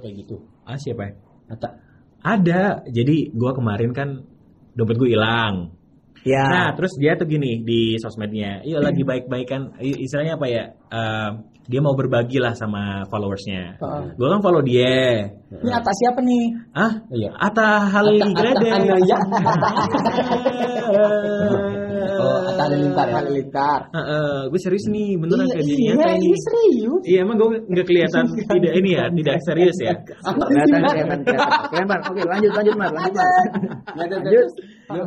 kayak gitu. Ah siapa ya? Ata. Ada. Jadi gua kemarin kan dompet gue hilang. Ya. Nah, terus dia tuh gini di sosmednya, iya lagi baik-baikan, i- istilahnya apa ya? eh, dia mau berbagi lah sama followersnya. Gue kan follow dia. Ini atas siapa nih? Ah, Iya. Atta Haligrede. Atta Atta Halilintar ya? Halilintar. gue serius nih, beneran Iya, kayak dia iya, nyata ini serius. Iya, emang gue nggak kelihatan tidak ini ya, tidak serius ya. Kelihatan, kelihatan, kelihatan. Oke, Mar. Oke, lanjut, lanjut, Mar. Lanjut, Mar. Lanjut.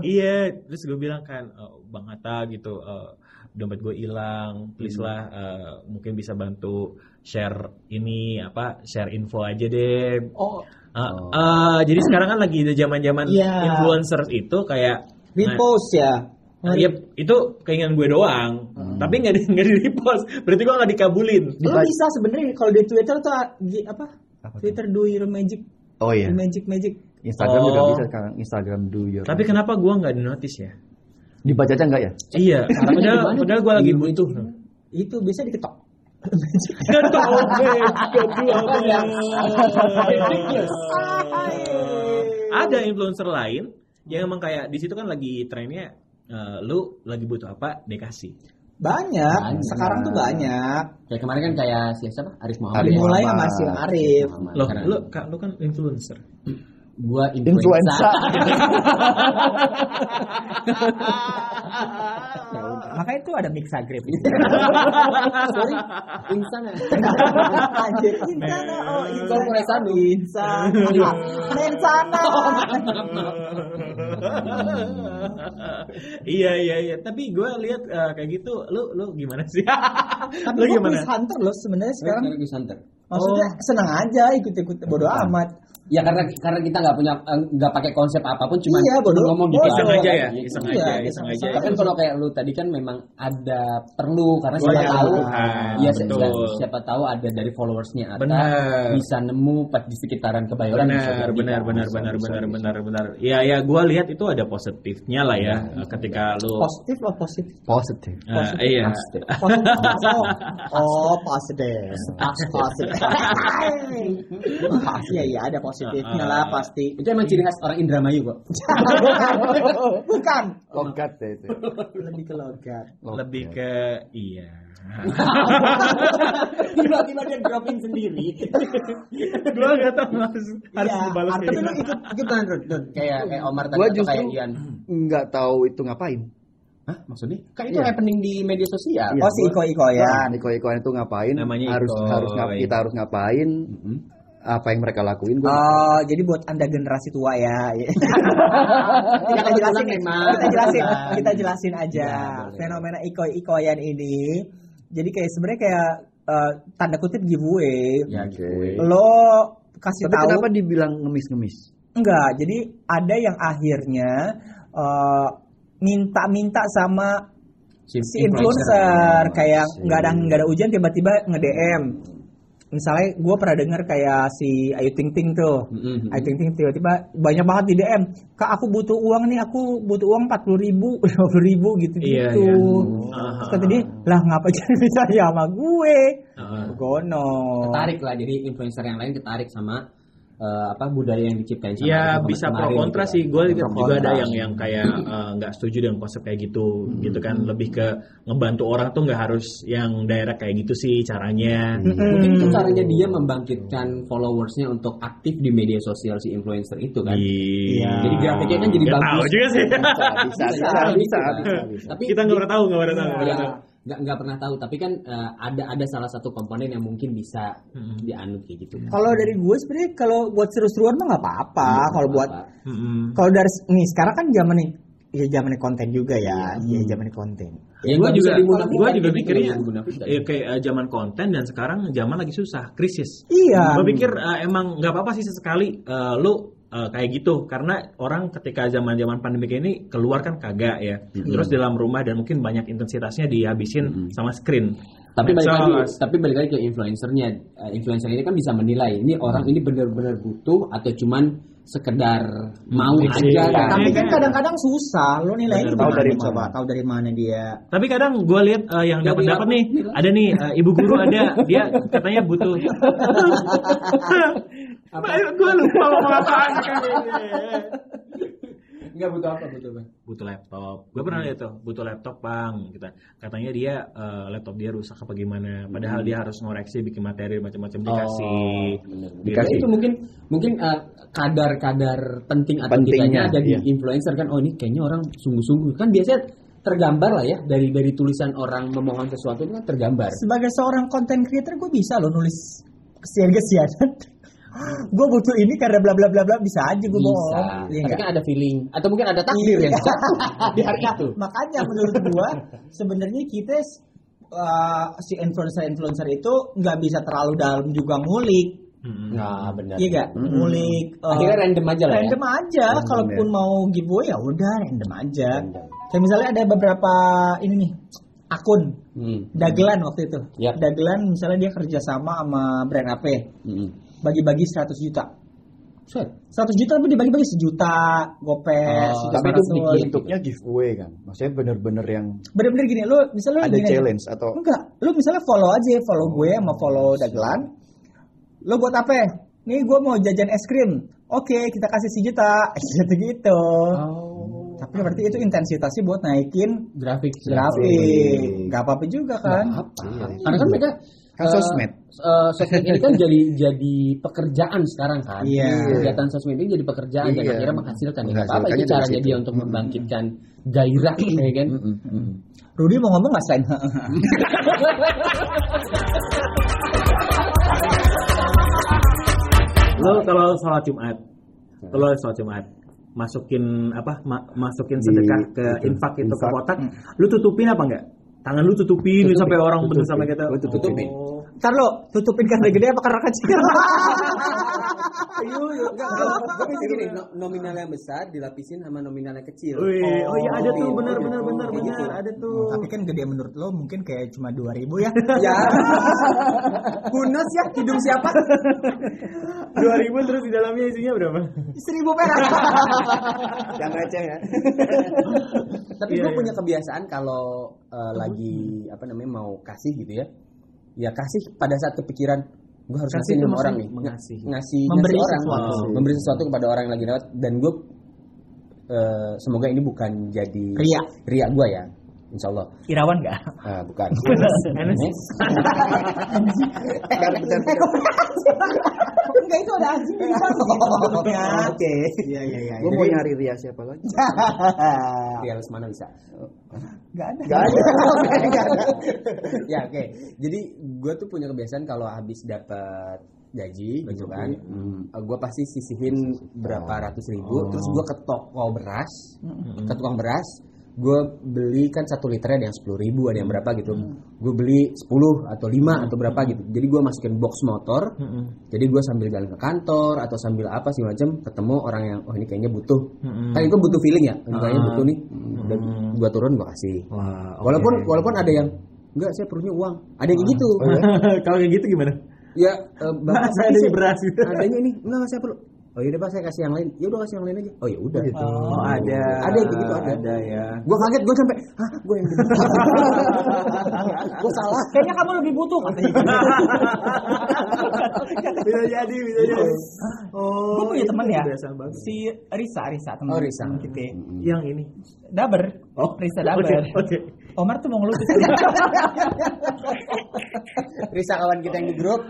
Iya, terus gue bilang kan, "Oh, Bang Atta gitu, eh, dompet gue hilang, please lah, eh, mungkin bisa bantu share ini apa, share info aja deh. Oh, Eh, eh, jadi sekarang kan lagi ada zaman-zaman Iya. influencer itu kayak repost ya. Nah, iya, itu keinginan gue doang, tapi nggak di nggak di repost, berarti gue nggak dikabulin. Lo bisa sebenarnya kalau di Twitter tuh di apa? Apa? Twitter do your magic. Oh iya. Do magic magic. Instagram juga Oh. bisa sekarang. Instagram do your. Tapi kenapa gue nggak di notice ya? dibaca aja enggak ya? Iya, padahal, padahal gue lagi Di- butuh. Itu bisa diketok. Gak tau, Ada influencer lain yang emang kayak di situ kan lagi trennya eh, lu lagi butuh apa dikasih. Banyak. Banyak. Sekarang tuh banyak. Kayak kemarin kan kayak si siapa? Arif Muhammad. Arif? Dimulai sama si Arif. Loh, Karena lu kak lu kan influencer. Gua Influenza. influenza. Makanya itu ada mixagrip. Sorry, insan ya. Anjir, insana. Oh, insana. Kau Kulesanu. Insan. Mensana. iya iya iya, tapi gue lihat eh, kayak gitu, lu lu gimana sih? Tapi lu gimana? hunter loh sebenarnya sekarang. Hunter. Maksudnya senang aja ikut-ikut bodo amat. Ya karena karena kita nggak punya eh, nggak pakai konsep apa pun cuma Iya, bodoh. ngomong Bodoh. gitu Iseng aja ya, iseng Iya, aja, iseng- iseng aja. iseng. Tapi kan kalau kayak lu tadi kan memang ada perlu karena Banyak siapa tahu kebutuhan, ya betul. siapa, siapa tahu ada dari followersnya ada Benar. bisa nemu pas di sekitaran kebayoran benar benar benar benar benar benar benar ya ya gue lihat itu ada positifnya lah ya ketika lu Positif atau positif? Positif. Eh, iya Positif. Positif. Oh, oh positif. Positif. Iya iya ada positifnya lah pasti. Itu emang ciri khas orang Indramayu kok. Bukan. Logat ya itu. Lebih ke logat. lebih ke iya Tiba-tiba dia dropping sendiri. gue gak tahu harus harus Iya, dibalas tapi kayak lu gimana. ikut ikut beneran Rud, Rud. kayak kayak Omar tadi Gua atau justru kayak Ian. nggak tahu itu ngapain. Hah, maksudnya? Kan itu Iya. happening di media sosial. Iya. Oh si Iko Iko ya. Nah, iko-ikoan itu ngapain? Namanya harus Ikoy. harus ngap- kita harus ngapain? Mm-mm. Apa yang mereka lakuin? Gua Oh, jadi buat anda generasi tua ya. kita jelasin, memang. kita jelasin, kita jelasin aja Ya, fenomena iko ikoyan ini. Jadi kayak sebenarnya kayak eh, tanda kutip giveaway. Ya, gitu. Lo kasih Tapi tahu kenapa dibilang ngemis-ngemis? enggak. Jadi ada yang akhirnya eh, minta-minta sama si influencer kayak nggak ada nggak ada ujian tiba-tiba nge DM misalnya gue pernah denger kayak si Ayu Ting Ting tuh Mm-mm. Ayu Ting Ting tiba-tiba banyak banget di DM kak aku butuh uang nih aku butuh uang empat puluh ribu lima puluh ribu gitu Iya, gitu iya. Terus kata dia lah ngapa jadi bisa ya sama gue Heeh. gono Ketarik lah, jadi influencer yang lain ketarik sama eh, apa budaya yang diciptain sama Ya sama bisa pro kontra gitu sih. Gue juga ada kontra. yang yang kayak eh, nggak setuju dengan konsep kayak gitu, gitu kan. Lebih ke ngebantu orang tuh nggak harus yang daerah kayak gitu sih caranya. Mungkin itu caranya dia membangkitkan followersnya untuk aktif di media sosial si influencer itu kan. Iya. Jadi grafiknya kan jadi Nggak bagus. tahu juga sih. Bisa, bisa, Bisa, bisa, bisa, bisa, kan. bisa, bisa. Tapi Kita nggak pernah tahu, nggak pernah tahu. Nggak pernah tahu. nggak pernah tahu. Tapi kan eh, ada ada salah satu komponen yang mungkin bisa Mm-mm. dianut kayak gitu. kalau dari gue sebenarnya kalau buat seru-seruan mah nggak apa-apa kalau buat Mm-mm. kalau dari nih sekarang kan zaman nih ya zaman konten juga ya ya zaman konten Ya, gue juga, gue juga gitu, mikirnya ya kayak eh, zaman konten dan sekarang zaman lagi susah, krisis. iya Gue pikir eh, emang nggak apa-apa sih sesekali eh, lu eh, kayak gitu karena orang ketika zaman-zaman pandemi kayak ini keluar kan kagak ya. Terus di dalam rumah dan mungkin banyak intensitasnya dihabisin sama screen. Tapi balik lagi, tapi balik lagi ke influencernya. Eh, influencer ini kan bisa menilai ini orang ini benar-benar butuh atau cuman sekedar mau Iya, aja. kan. tapi kan kadang-kadang susah lo nilainya Bener, tahu dari dari coba mana. tahu dari mana dia Tapi kadang gue lihat eh, yang dapat dapat apa? nih, ada nih eh, ibu guru ada dia katanya butuh Gue lupa ngomong apaan kan Enggak butuh apa butuh apa? butuh laptop. Gue pernah lihat tuh, butuh laptop bang. Kita katanya dia eh, laptop dia rusak apa gimana. Padahal dia harus ngoreksi, bikin materi macam-macam dikasih. bener. Gitu. Dikasih itu mungkin mungkin eh, kadar-kadar penting atau Pentingnya, tidaknya ada di iya. influencer kan. Oh ini kayaknya orang sungguh-sungguh kan biasanya tergambar lah ya dari dari tulisan orang memohon sesuatu itu kan tergambar. Sebagai seorang content creator gue bisa loh nulis kesian-kesianan. gue butuh ini karena bla bla bla bla bisa aja gue Bisa. bohong. Iya Tapi kan ada feeling atau mungkin ada takdir Iya. yang jatuh di hari itu. Makanya menurut gua sebenarnya kita uh, si influencer-influencer itu nggak bisa terlalu dalam juga ngulik. Mm-mm. Nah, benar. Iya gak? Ngulik uh, Akhirnya random aja lah ya. random aja. Random, Kalaupun mau giveaway ya udah random aja. Random. Kayak misalnya ada beberapa ini nih akun Hmm. dagelan waktu itu. Yap. Dagelan misalnya dia kerjasama sama brand apa? Hmm. Bagi-bagi 100 juta. Set. 100 juta tapi dibagi-bagi sejuta, gopes, Oh, sejuta Tapi itu seratus. bentuknya giveaway kan. Maksudnya bener-bener yang Bener-bener gini, lu misalnya lu ada gini challenge atau Enggak, lu misalnya follow aja, follow gue sama follow dagelan. Lu buat apa? Nih gue mau jajan es krim. Oke, kita kasih sejuta. Gitu-gitu. Oh. Tapi berarti itu intensitasnya buat naikin Grafik. grafik. Gak apa-apa juga kan? Nggak apa. Karena kan mereka Kan eh, sosmed. eh, sosmed ini kan jadi jadi pekerjaan sekarang kan. Iya. Kegiatan sosmed ini jadi pekerjaan dan Iya. akhirnya menghasilkan. Ya, Menghasilkannya itu caranya situ. dia untuk membangkitkan gairah ya kan. Rudy mau ngomong nggak selain Lo kalau sholat Jumat, kalau sholat Jumat, masukin apa? ma- masukin sedekah ke itu, infak itu ke kotak, lu tutupin apa enggak? Tangan lu tutupin, Tutupin, sampai orang bener sampai kita. Gua tutupin. Oh. Ntar lo tutupin karena gede apa karena kecil? Tapi gini, no- nominal yang besar dilapisin sama nominal yang kecil. Wih, oh, iya ada tuh, gitu. benar benar benar benar gitu. ada tuh. Tapi kan gede menurut lo mungkin kayak cuma 2000 ya. Ya. Kunos ya hidung siapa? 2000 terus di dalamnya isinya berapa? 1000 perak. Yang receh ya. Tapi Iya, gue iya. punya kebiasaan kalau eh, lagi apa namanya mau kasih gitu ya, ya kasih pada saat kepikiran gue harus Kasih maksud orang nih, mengasihi. ngasih Memberi ngasih orang, sesuatu. Oh, memberi sesuatu kepada orang yang lagi lewat dan gue eh, semoga ini bukan jadi Ria. ria gue ya, insya Allah Irawan enggak? Ah, bukan. Enes. Enggak itu ada anjing di. Oke. Iya iya iya. Gue mau nyari Ria siapa lagi? Ria mana bisa? Enggak ada. Gak ada. Ya oke. Jadi gue tuh punya kebiasaan kalau habis dapat gaji gitu kan, gue pasti sisihin berapa ratus ribu, terus gue ke toko beras, ke tukang beras, gue beli kan satu liter ada yang sepuluh ribu, ada yang berapa gitu, gue beli 10 atau 5 atau berapa gitu, jadi gue masukin box motor, jadi gue sambil jalan ke kantor atau sambil apa sih macam, ketemu orang yang oh ini kayaknya butuh, kan itu butuh feeling ya, kayaknya Ah. butuh nih, dan gue turun gue kasih. Wah, oke. Walaupun walaupun ada yang enggak saya perlunya uang. Ada yang kayak gitu. Kalau kayak gitu gimana? Ya eh, bapak Saya ada beras gitu. Adanya ini enggak saya perlu. Oh yaudah pak saya kasih yang lain. Ya udah kasih yang lain aja. Oh ya udah. gitu. Oh, ada. Ada yang kayak gitu ada. Ada ya. Gue kaget gue sampai hah gue yang gue salah. Kayaknya kamu lebih butuh katanya. bisa jadi, bisa jadi. Oh, Gue punya itu teman ya. Si Risa, Risa teman Oh, Risa. kita. Yang ini. Daber. Oh, Risa Oke, Daber. Oke. Omar tuh mau ngelukis. Risa kawan kita yang di grup.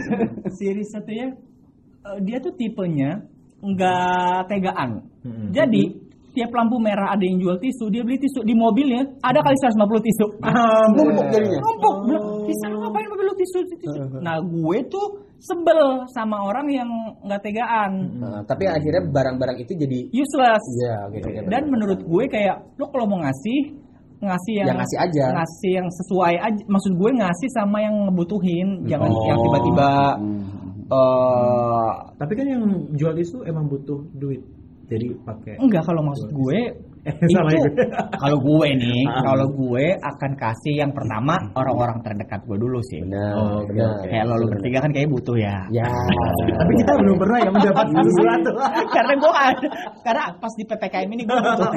si Risa tuh ya, eh, dia tuh tipenya nggak tegaan. Hmm. Jadi tiap lampu merah ada yang jual tisu, dia beli tisu di mobilnya ada kali 150 tisu. Numpuk jadinya. Numpuk, Risa lu ngapain mobil lu tisu, tisu? Nah gue tuh sebel sama orang yang nggak tegaan, Nah, tapi akhirnya barang-barang itu jadi useless. ya gitu. Dan menurut gue kayak lo kalau mau ngasih ngasih yang, Yang ngasih aja. ngasih yang sesuai aja. Maksud gue ngasih sama yang ngebutuhin, jangan Oh. yang tiba-tiba eh Tapi kan yang jual itu emang butuh duit. Jadi pakai enggak kalau maksud gue Salah itu kalau gue nih Ah. kalau gue akan kasih yang pertama orang-orang terdekat gue dulu sih. Benar, Oh, benar. Kayak lo bertiga kan kayak butuh ya. Ya. Tapi kita belum pernah ya mendapatkan sesuatu. karena gue karena pas di ppkm ini gue butuh.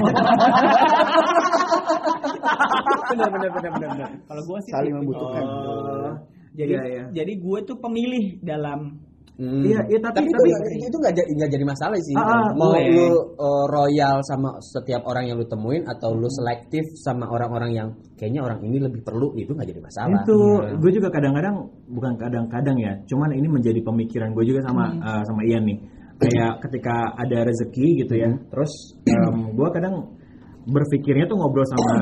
benar benar benar benar. kalau gue sih Saling tipe- membutuhkan. Oh, Jadi Iya, iya. jadi gue tuh pemilih dalam Hmm. Iya, iya, tapi- itu tapi- nggak- itu nggak jadi masalah sih. Ah, ah, Mau lu uh, royal sama setiap orang yang lu temuin atau lu selektif sama orang-orang yang kayaknya orang ini lebih perlu itu nggak jadi masalah. itu gue juga kadang-kadang bukan kadang-kadang ya cuman ini menjadi pemikiran gue juga sama uh, sama Ian nih kayak ketika ada rezeki gitu ya terus gue kadang berpikirnya tuh ngobrol sama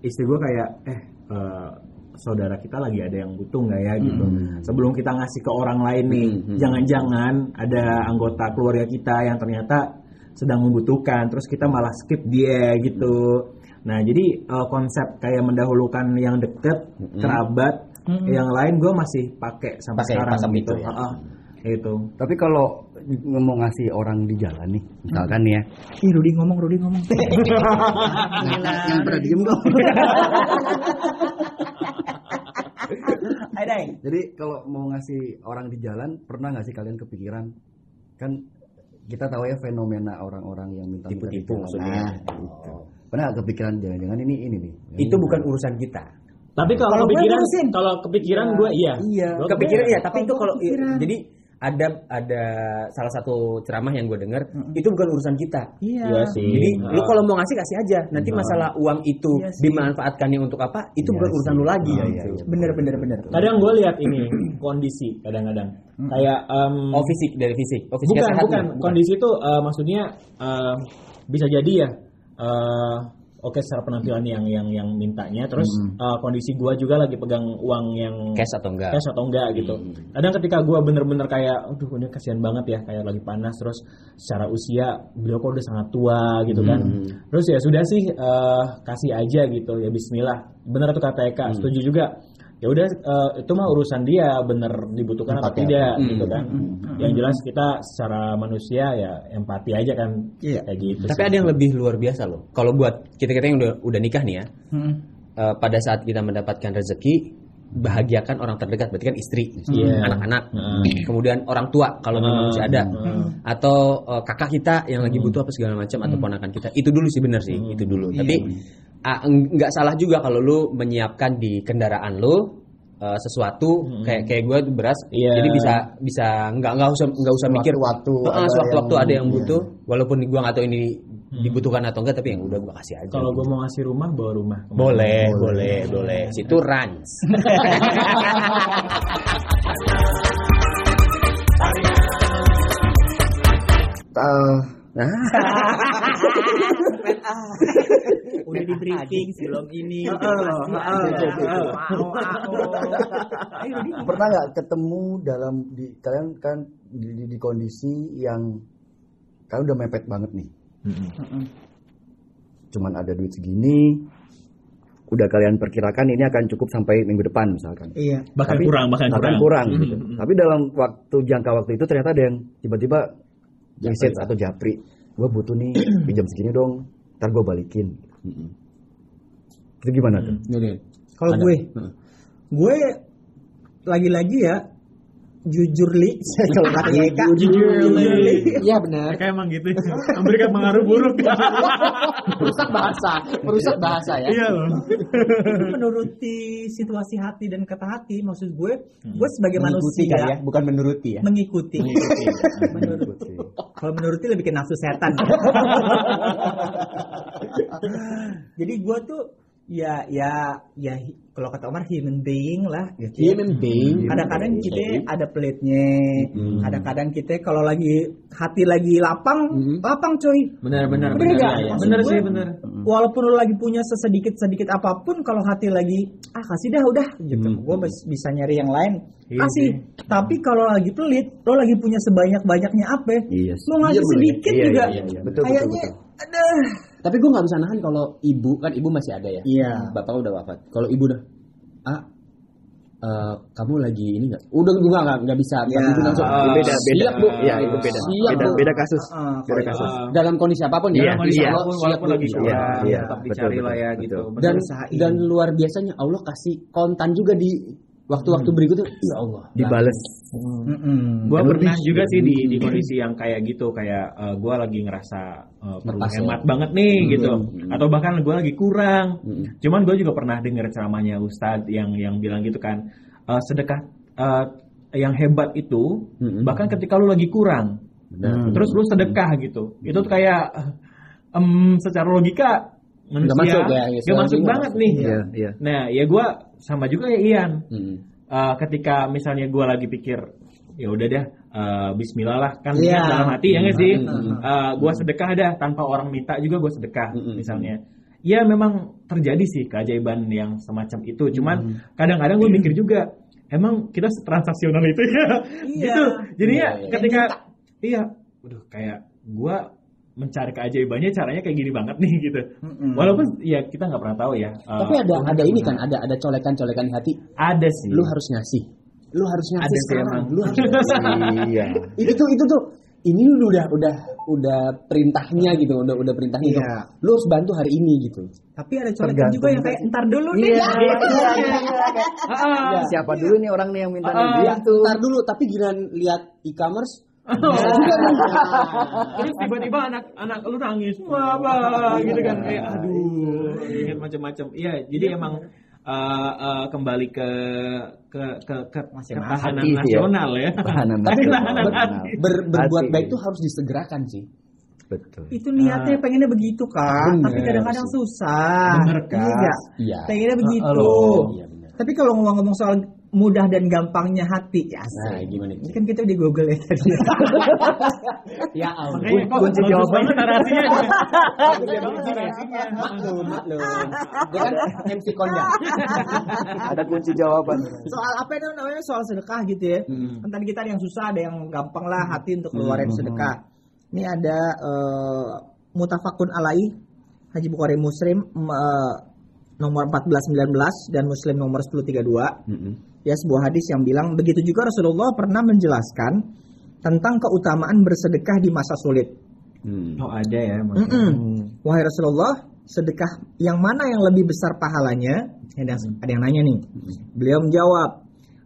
istri gue kayak eh uh, saudara kita lagi ada yang butuh nggak ya gitu. Sebelum kita ngasih ke orang lain nih jangan-jangan ada anggota keluarga kita yang ternyata sedang membutuhkan terus kita malah skip dia gitu. Nah jadi uh, konsep kayak mendahulukan yang deket kerabat yang lain gue masih pakai sampai Pakai sekarang gitu. itu ya? Heeh, itu Tapi kalau mau ngasih orang di jalan nih, misalkan ya, Ih, Rudi ngomong, Rudi ngomong. yang pada diem dong. Ayo, Dai. Jadi kalau mau ngasih orang di jalan, pernah nggak sih kalian kepikiran? Kan kita tahu ya fenomena orang-orang yang minta Tipu-tipu maksudnya. Gitu. Pernah nggak kepikiran jangan-jangan ini ini nih? Itu bukan urusan kita. tapi kalau kepikiran kalau kepikiran gue iya Iya. Kepikiran ya, tapi itu kalau jadi ada ada salah satu ceramah yang gue dengar itu bukan urusan kita. Iya. Iya sih. Jadi Nah. lu kalau mau ngasih kasih aja. Nanti masalah uang itu Iya sih. dimanfaatkannya untuk apa? Itu Iya bukan urusan sih. lu lagi. Iya, gitu. iya, iya. Bener, bener, bener. kadang gue lihat ini kondisi kadang-kadang kayak em, Oh fisik dari fisik. Oh fisik bukan sehat bukan nih, kondisi itu eh, maksudnya eh, bisa jadi ya eh, oke secara penampilan yang yang yang mintanya. Terus eh, kondisi gua juga lagi pegang uang yang Cash atau enggak? cash atau enggak gitu. Kadang ketika gua bener-bener kayak aduh ini kasihan banget ya kayak lagi panas. Terus secara usia beliau kok udah sangat tua gitu kan. Terus ya sudah sih eh, kasih aja gitu. Ya Bismillah. Bener tuh kata Eka. Setuju juga ya udah eh, itu mah urusan dia bener dibutuhkan atau Empati tidak gitu kan yang jelas kita secara manusia ya empati aja kan Iya. kayak gitu Tapi sih. ada yang lebih luar biasa loh. Kalau buat kita kita yang udah udah nikah nih ya, Hmm. eh, pada saat kita mendapatkan rezeki, bahagiakan orang terdekat, berarti kan istri, Iya. anak-anak, Heeh. kemudian orang tua kalau memang masih ada, Heeh. atau eh, kakak kita yang lagi butuh apa segala macam atau ponakan kita. Itu dulu sih benar sih, itu dulu. Tapi ah, eng- nggak salah juga kalau lu menyiapkan di kendaraan lu eh, sesuatu kayak kayak gue beras, Iya. jadi bisa bisa nggak nggak usah nggak usah mikir Sewaktu-waktu Heeh, ada sewaktu-waktu yang- ada yang iya. butuh, walaupun gua nggak tahu ini dibutuhkan atau enggak, tapi yang udah gua kasih aja. kalau gue mau ngasih rumah bawa rumah boleh, boleh, boleh. Situ rans. Eh, Nah, Udah di briefing sebelum ini. pernah nggak ketemu dalam di kalian kan di, di, di kondisi yang kalian udah mepet banget nih? Cuman ada duit segini udah kalian perkirakan ini akan cukup sampai minggu depan misalkan. Iya. bahkan Tapi- kurang bahkan, bahkan kurang, kurang gitu. tapi dalam waktu jangka waktu itu ternyata ada yang tiba-tiba message atau japri. Gue butuh nih pinjam segini dong ntar gue balikin itu gimana tuh? Kalau gue, gue lagi-lagi ya jujur li. Kalau kata Eka Jujur li. iya benar. Kayak emang gitu. Memberikan pengaruh buruk. Merusak bahasa, merusak bahasa ya. iya loh. Menuruti situasi hati dan kata hati maksud gue gue sebagai Mengikuti manusia ya, bukan menuruti ya. mengikuti. Menuruti. Kalau menuruti lebih ke nafsu setan. Jadi gue tuh ya ya ya kalau kata Omar human being lah gitu ya. Human being. kadang-kadang kita ada pelitnya kadang-kadang kita kalau lagi hati lagi lapang lapang coy Benar-benar Bener gak? ya, ya. Sih bener Walaupun lo lagi punya sesedikit sedikit apa pun, kalau hati lagi ah kasih dah udah gitu, gue bisa nyari yang lain Iya kasih. Tapi kalau lagi pelit, lo lagi punya sebanyak banyaknya apa? Iya. Mau ngasih Iya, sedikit Iya, juga, iya, iya, iya. Betul, betul, kayaknya ada. Tapi gue nggak bisa nahan kalau ibu kan ibu masih ada ya. Iya. Bapak udah wafat. Kalau ibu udah, ah, eh, kamu lagi ini nggak? Udah gue nggak nggak bisa. Iya. bisa langsung. Ah, beda beda Siap bu. ya itu beda Siap beda bu. beda kasus Ah, beda kalau- kasus Ah. Dalam kondisi apa pun Iya, ya. dalam kondisi iya. apa pun Siap, walaupun lagi Iya, kurang iya, tetap betul, dicari betul, lah ya betul. gitu dan dan luar biasanya Allah kasih kontan juga di waktu-waktu berikutnya. Ya Allah. dibales Mm-mm. gue Dan pernah lebih- juga sih di di kondisi yang kayak gitu kayak gue lagi ngerasa eh, perlu Ngepas ya. hemat banget nih gitu atau bahkan gue lagi kurang Mm. cuman gue juga pernah dengar ceramahnya Ustadz yang yang bilang gitu kan eh, sedekah eh, yang hebat itu Mm-mm. bahkan ketika lu lagi kurang Benar. terus lu sedekah gitu itu tuh kayak em, secara logika manusia masuk ya, ya, nggak secara masuk logika banget masuk. nih Iya, iya. nah ya gua sama juga ya Ian Mm-mm. Eh, ketika misalnya gua lagi pikir ya udah deh eh, Bismillah lah kan Iya. niat dalam hati ya nggak sih Mm-mm. Eh, gua sedekah dah tanpa orang minta juga gua sedekah Mm-mm. misalnya ya memang terjadi sih keajaiban yang semacam itu cuman kadang-kadang gue mikir juga emang kita transaksional itu ya Iya. gitu jadinya Iya, iya. ketika iya waduh kayak gue mencari keajaibannya caranya kayak gini banget nih gitu Mm-mm. walaupun ya kita nggak pernah tahu ya eh, Tapi ada ada ini kan, ada ada colekan-colekan di hati. ada sih Lu harus ngasih. Lu harus ngasih Ada sih sekarang. emang. Lu harus ngasih. Iya. itu tuh itu tuh ini lu udah udah udah perintahnya gitu, udah udah perintahnya gitu. Iya. Lu harus bantu hari ini gitu. Tapi ada colekan Tergantung juga yang kayak ntar dulu nih. Iya. Ah, Siapa dulu nih orang nih yang minta nih? Ya, ntar dulu tapi giliran lihat e-commerce terus tiba-tiba anak anak lu nangis wah wah, gitu kan kayak aduh ingat macam-macam iya jadi emang eh, eh, kembali ke ke ke, ke ketahanan hati ya. nasional ya, Ketahanan tapi nasional. nasional. ber- berbuat Hati. baik itu harus disegerakan sih. Betul. Itu niatnya pengennya begitu kan, Bener tapi kadang-kadang susah. Bener, Kak. Iya. Iya. Pengennya begitu. Iya. Tapi kalau ngomong-ngomong soal mudah dan gampangnya hati, ya Nah, gimana? Ini kan kita di Google ya tadi. Ya kok Kunci jawabannya. narasinya Maklum, maklum. Dia kan MC kondang. Ada kunci jawaban. soal apa itu namanya soal sedekah gitu ya. Hmm. Tadi kita ada yang susah, ada yang gampang lah hati untuk keluarin sedekah. Ini ada eh, mutafakun alai Haji Bukhari Muslim eh, nomor 1419 dan Muslim nomor 1032. Ya sebuah hadis yang bilang begitu juga Rasulullah pernah menjelaskan tentang keutamaan bersedekah di masa sulit. oh ada ya Mm-mm. Wahai Rasulullah, sedekah yang mana yang lebih besar pahalanya? Ada yang, ada yang nanya nih. Beliau menjawab,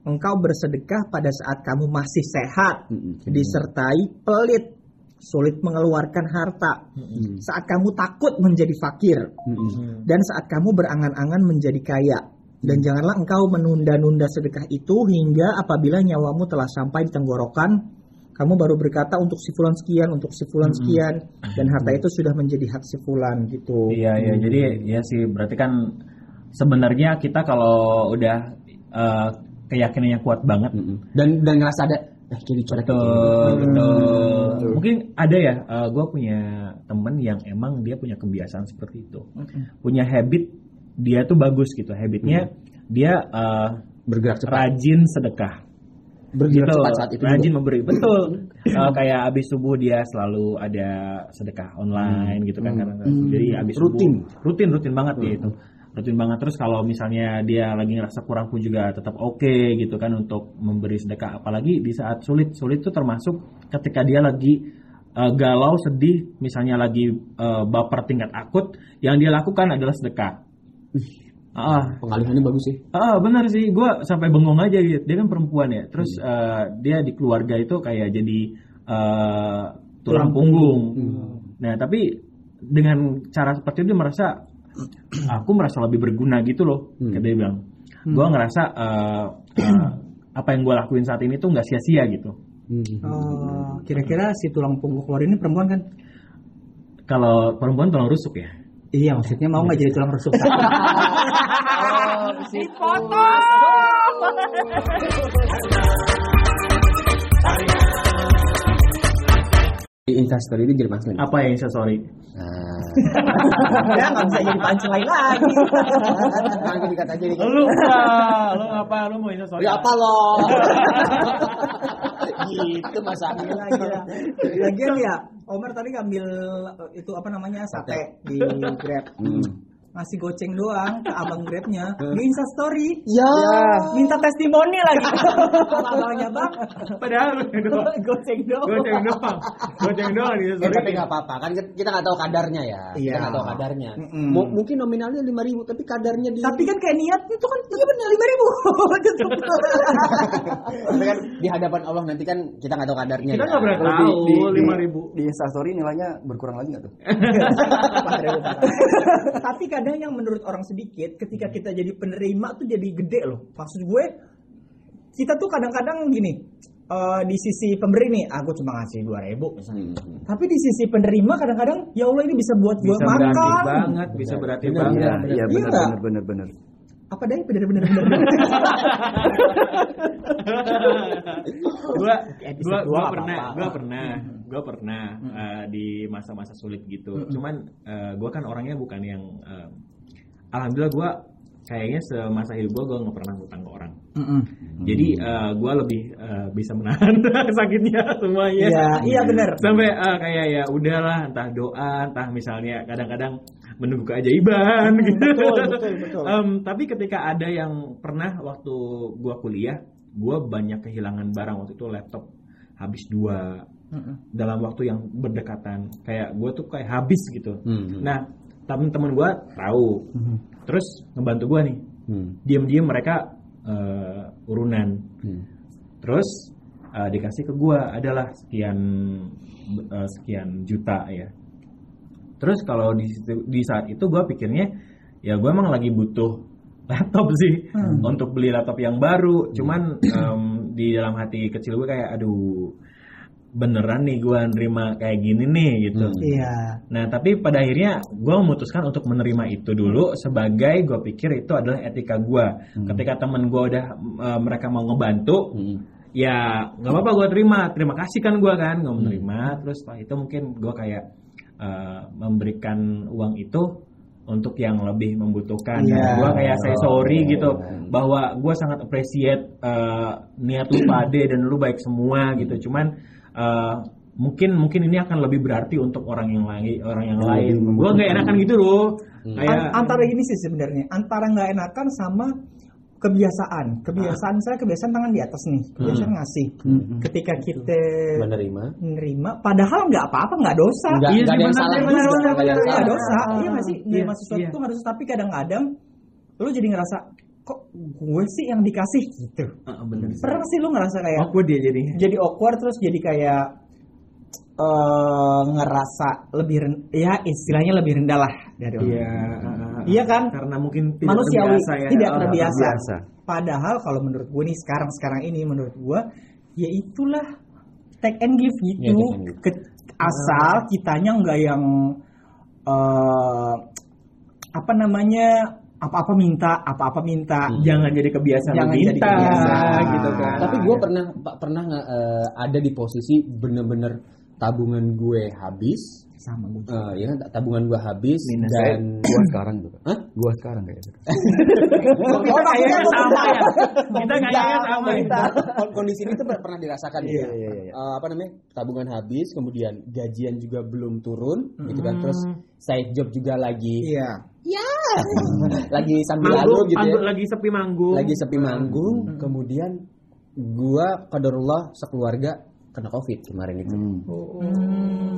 engkau bersedekah pada saat kamu masih sehat, disertai pelit, sulit mengeluarkan harta. Saat kamu takut menjadi fakir, dan saat kamu berangan-angan menjadi kaya. Dan janganlah engkau menunda-nunda sedekah itu hingga apabila nyawamu telah sampai di tenggorokan, kamu baru berkata untuk si fulan sekian, untuk si fulan sekian, dan harta itu sudah menjadi hak si fulan gitu. Iya iya jadi ya sih berarti kan sebenarnya kita kalau udah eh, keyakinannya kuat banget Dan dan ngerasa ada eh kayak dicoret betul betul. Mungkin ada ya gue punya temen yang emang dia punya kebiasaan seperti itu. Punya habit dia tuh bagus gitu habitnya dia eh, bergerak cepat. rajin sedekah. Bergerak Gitu, cepat saat itu. rajin juga. memberi. Betul. Eh, kayak abis subuh dia selalu ada sedekah online gitu kan karena jadi abis Rutin. subuh rutin. Rutin banget dia itu rutin banget. Terus kalau misalnya dia lagi ngerasa kurang pun juga tetap oke gitu kan untuk memberi sedekah. Apalagi di saat sulit. Sulit itu termasuk ketika dia lagi eh, galau sedih misalnya lagi eh, baper tingkat akut yang dia lakukan adalah sedekah ah Pengalihannya bagus sih. Ah benar sih, gue sampai bengong aja gitu. Dia kan perempuan ya, terus eh, dia di keluarga itu kayak jadi eh, tulang punggung. Nah tapi dengan cara seperti itu dia merasa aku merasa lebih berguna gitu loh, kayak dia bilang. Gue ngerasa eh, eh, apa yang gue lakuin saat ini tuh nggak sia-sia gitu. Oh, kira-kira si tulang punggung keluar ini perempuan kan? Kalau perempuan tulang rusuk ya. Iya, maksudnya mau nggak jadi tulang rusuk? Di Instastory itu jadi maksudnya. Apa yang saya sorry? Nah, ya nggak bisa jadi punchline lagi. langsung dikat aja nih. Lu apa? Lu apa? Lu mau ini sorry? Ya apa lo? gitu masalahnya. Gila, gila. Lagian ya, Omar tadi ngambil eh, itu apa namanya sate di Grab. Ngasih goceng doang ke abang Grabnya di Insta Story. Ya. Minta testimoni lagi. Abangnya bang, Padahal doang. goceng doang. Goceng doang. Goceng doang di Eh, sorry. tapi nggak apa-apa kan kita nggak tahu kadarnya ya. Iya. Kita nggak tahu kadarnya. Mungkin nominalnya lima ribu tapi kadarnya di. Tapi kan kayak niat itu kan iya benar lima ribu. Tapi kan di hadapan Allah nanti kan kita nggak tahu kadarnya. Kita ya. nggak pernah tahu di, di, lima di, ribu. di Instastory nilainya berkurang lagi nggak tuh? Tapi kadang yang menurut orang sedikit, ketika kita jadi penerima tuh jadi gede loh. Maksud gue kita tuh kadang-kadang gini eh, di sisi pemberi nih aku cuma ngasih dua ribu misalnya Hmm. tapi di sisi penerima kadang-kadang ya Allah ini bisa buat gue bisa berarti makan banget bisa berarti banget benar. nggak? benar benar benar. Apa deh? Bener-bener bener gua Episode gua gua pernah gua pernah gua pernah eh, di masa-masa sulit gitu. Cuman eh, gua kan orangnya bukan yang eh, alhamdulillah gua kayaknya semasa hidup gua gua nggak pernah hutang ke orang. Jadi eh, gua lebih eh, bisa menahan sakitnya semuanya. Iya, iya bener. sampai eh, kayak ya udahlah entah doa entah misalnya kadang-kadang menunggu keajaiban gitu betul, betul, betul. Em, tapi ketika ada yang pernah waktu gua kuliah, gua banyak kehilangan barang waktu itu laptop habis dua dalam waktu yang berdekatan. Kayak gua tuh kayak habis gitu. Hmm. Nah, temen-temen gua tahu, terus ngebantu gua nih. Hmm. Diam-diam mereka eh, urunan. Hmm. Terus eh, dikasih ke gua adalah sekian eh, sekian juta ya. Terus kalau di di saat itu gua pikirnya ya gua emang lagi butuh laptop sih untuk beli laptop yang baru. Cuman em, di dalam hati kecil gue kayak aduh beneran nih gua nerima kayak gini nih gitu. iya Nah, tapi pada akhirnya gue memutuskan untuk menerima itu dulu sebagai gue pikir itu adalah etika gue. Ketika temen gue udah eh, mereka mau ngebantu, Hmm. ya nggak apa-apa gue terima. Terima kasih kan gue kan, gue menerima. Terus setelah itu mungkin gue kayak eh, memberikan uang itu untuk yang lebih membutuhkan. Iya. Gue kayak say sorry gitu bahwa gue sangat appreciate eh, niat lu pade dan lu baik semua gitu. Cuman eh, mungkin mungkin ini akan lebih berarti untuk orang yang lain orang yang lain. Gue nggak enakan gitu loh. Kayak An- antara ini sih sebenarnya antara nggak enakan sama kebiasaan kebiasaan saya kebiasaan tangan di atas nih kebiasaan ngasih ketika kita Menerima. menerima padahal nggak apa-apa nggak dosa Nggak Iya ada yang salah nggak ada yang benar. nggak salah. dosa Ah, iya masih iya, menerima sesuatu iya. tuh nggak dosa tapi kadang-kadang lu jadi ngerasa kok gue sih yang dikasih gitu Ah, bener sih. pernah sih lu ngerasa kayak Awkward dia jadi. jadi awkward terus jadi kayak eh ngerasa lebih ren- ya istilahnya lebih rendah lah dari orang. Iya. Iya kan? Karena mungkin tidak Manusiawi, terbiasa ya. tidak Oh, terbiasa. terbiasa. Padahal kalau menurut gue nih sekarang sekarang ini menurut gue ya itulah take and give gitu. Iya, and give. Ke- asal kitanya nggak yang eh apa namanya apa-apa minta, apa-apa minta. Jangan jadi kebiasaan Jangan minta jadi kebiasaan. gitu kan. Tapi gue pernah pa- pernah nggak eh, ada di posisi bener-bener tabungan gue habis, Sama gue. eh, ya kan tabungan gue habis Minus dan Gua sekarang juga. Hah? Gua sekarang kayaknya. kita kayaknya sama ya. Kita kayaknya sama ya. Kon- kondisi ini tuh per- pernah dirasakan gitu. Iya, iya, iya. Eh, apa namanya tabungan habis, kemudian gajian juga belum turun, gitu kan. Terus side job juga lagi, Iya. lagi sambil lalu gitu ya. lagi sepi manggung. lagi sepi manggung kemudian gua kadarullah sekeluarga kena covid kemarin itu.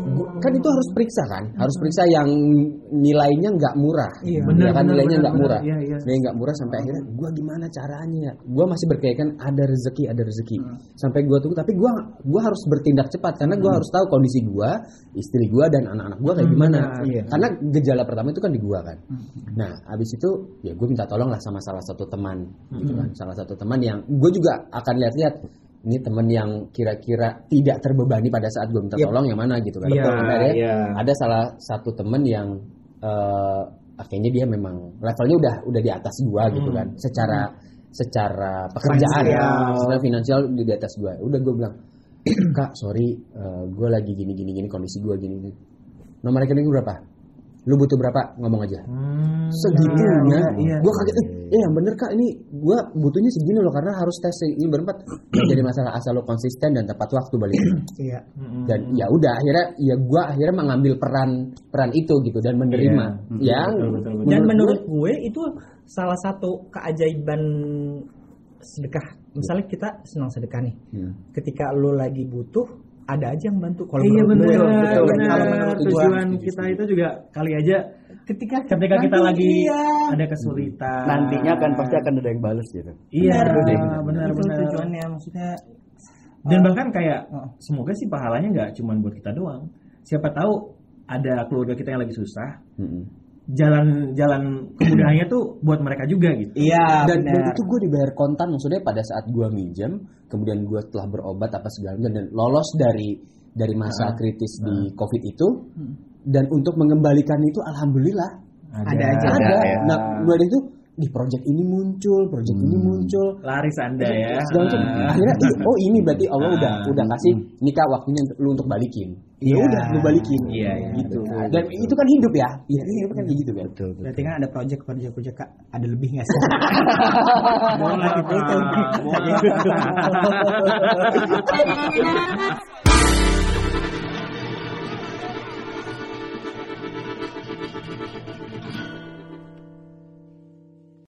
Gua- kan itu harus periksa kan? Harus periksa yang nilainya nggak murah. Iya. Ya Benar, kan? benar, nilainya nggak murah. Iya, iya. nilainya nggak murah sampai akhirnya gua gimana caranya? Gua masih berkeyakinan ada rezeki ada rezeki. Sampai gua tunggu tapi gua gua harus bertindak cepat karena gua harus tahu kondisi gua istri gua dan anak-anak gua kayak gimana. benar. Iya. karena gejala pertama itu kan di gua kan. Nah habis itu ya gue minta tolong lah sama salah satu teman gitu kan. Salah satu teman yang gue juga akan lihat-lihat ini teman yang kira-kira tidak terbebani pada saat gue minta Yep. tolong yang mana gitu kan? Iya, Sampai akhirnya iya. ada salah satu teman yang eh akhirnya dia memang levelnya udah udah di atas gua gitu kan. Secara secara pekerjaan Finansial. secara finansial di di atas gua. Udah gue bilang kak sorry gue lagi gini gini gini kondisi gue gini gini nomor rekening berapa? Lu butuh berapa? Ngomong aja. Hmm, segitunya iya, iya. gue kaget eh yang bener kak ini gue butuhnya segini loh karena harus tes ini berempat jadi masalah asal lo konsisten dan tepat waktu balik Iya. Mm-mm. dan ya udah akhirnya ya gue akhirnya mengambil peran peran itu gitu dan menerima Iya. yang Betul, betul, betul. Dan menurut gue itu salah satu keajaiban sedekah. Misalnya kita senang sedekah nih. Hmm. Ketika lu lagi butuh, ada aja yang bantu. Kalau Iya menurut benar, gue, benar. Kalau menurut Tujuan kita itu juga kali aja ketika ketika kita nanti lagi iya. ada kesulitan. Nantinya kan pasti akan ada yang balas gitu. Iya, Benar, benar tujuannya maksudnya Dan bahkan kayak Oh. semoga sih pahalanya nggak cuma buat kita doang. Siapa tahu ada keluarga kita yang lagi susah, jalan jalan kemudahannya tuh buat mereka juga gitu. Iya, dan, dan benar. itu gue dibayar kontan maksudnya pada saat gue minjem kemudian gue telah berobat apa segala macam dan lolos dari dari masa kritis di covid itu dan untuk mengembalikan itu alhamdulillah Ada aja. ada, ya. nah mulai itu di project ini muncul project ini muncul Laris Anda ya. segala macam Ah. akhirnya ih, oh ini berarti Allah udah Ah. udah kasih nikah waktunya untuk- lu untuk balikin ya Iya. udah lu balikin Iya, iya, gitu dan itu kan hidup ya ya hidup kan kayak gitu kan Betul, betul. Berarti kan ada project project project Kak, ada lebih nggak sih? Boleh, Pak. Boleh.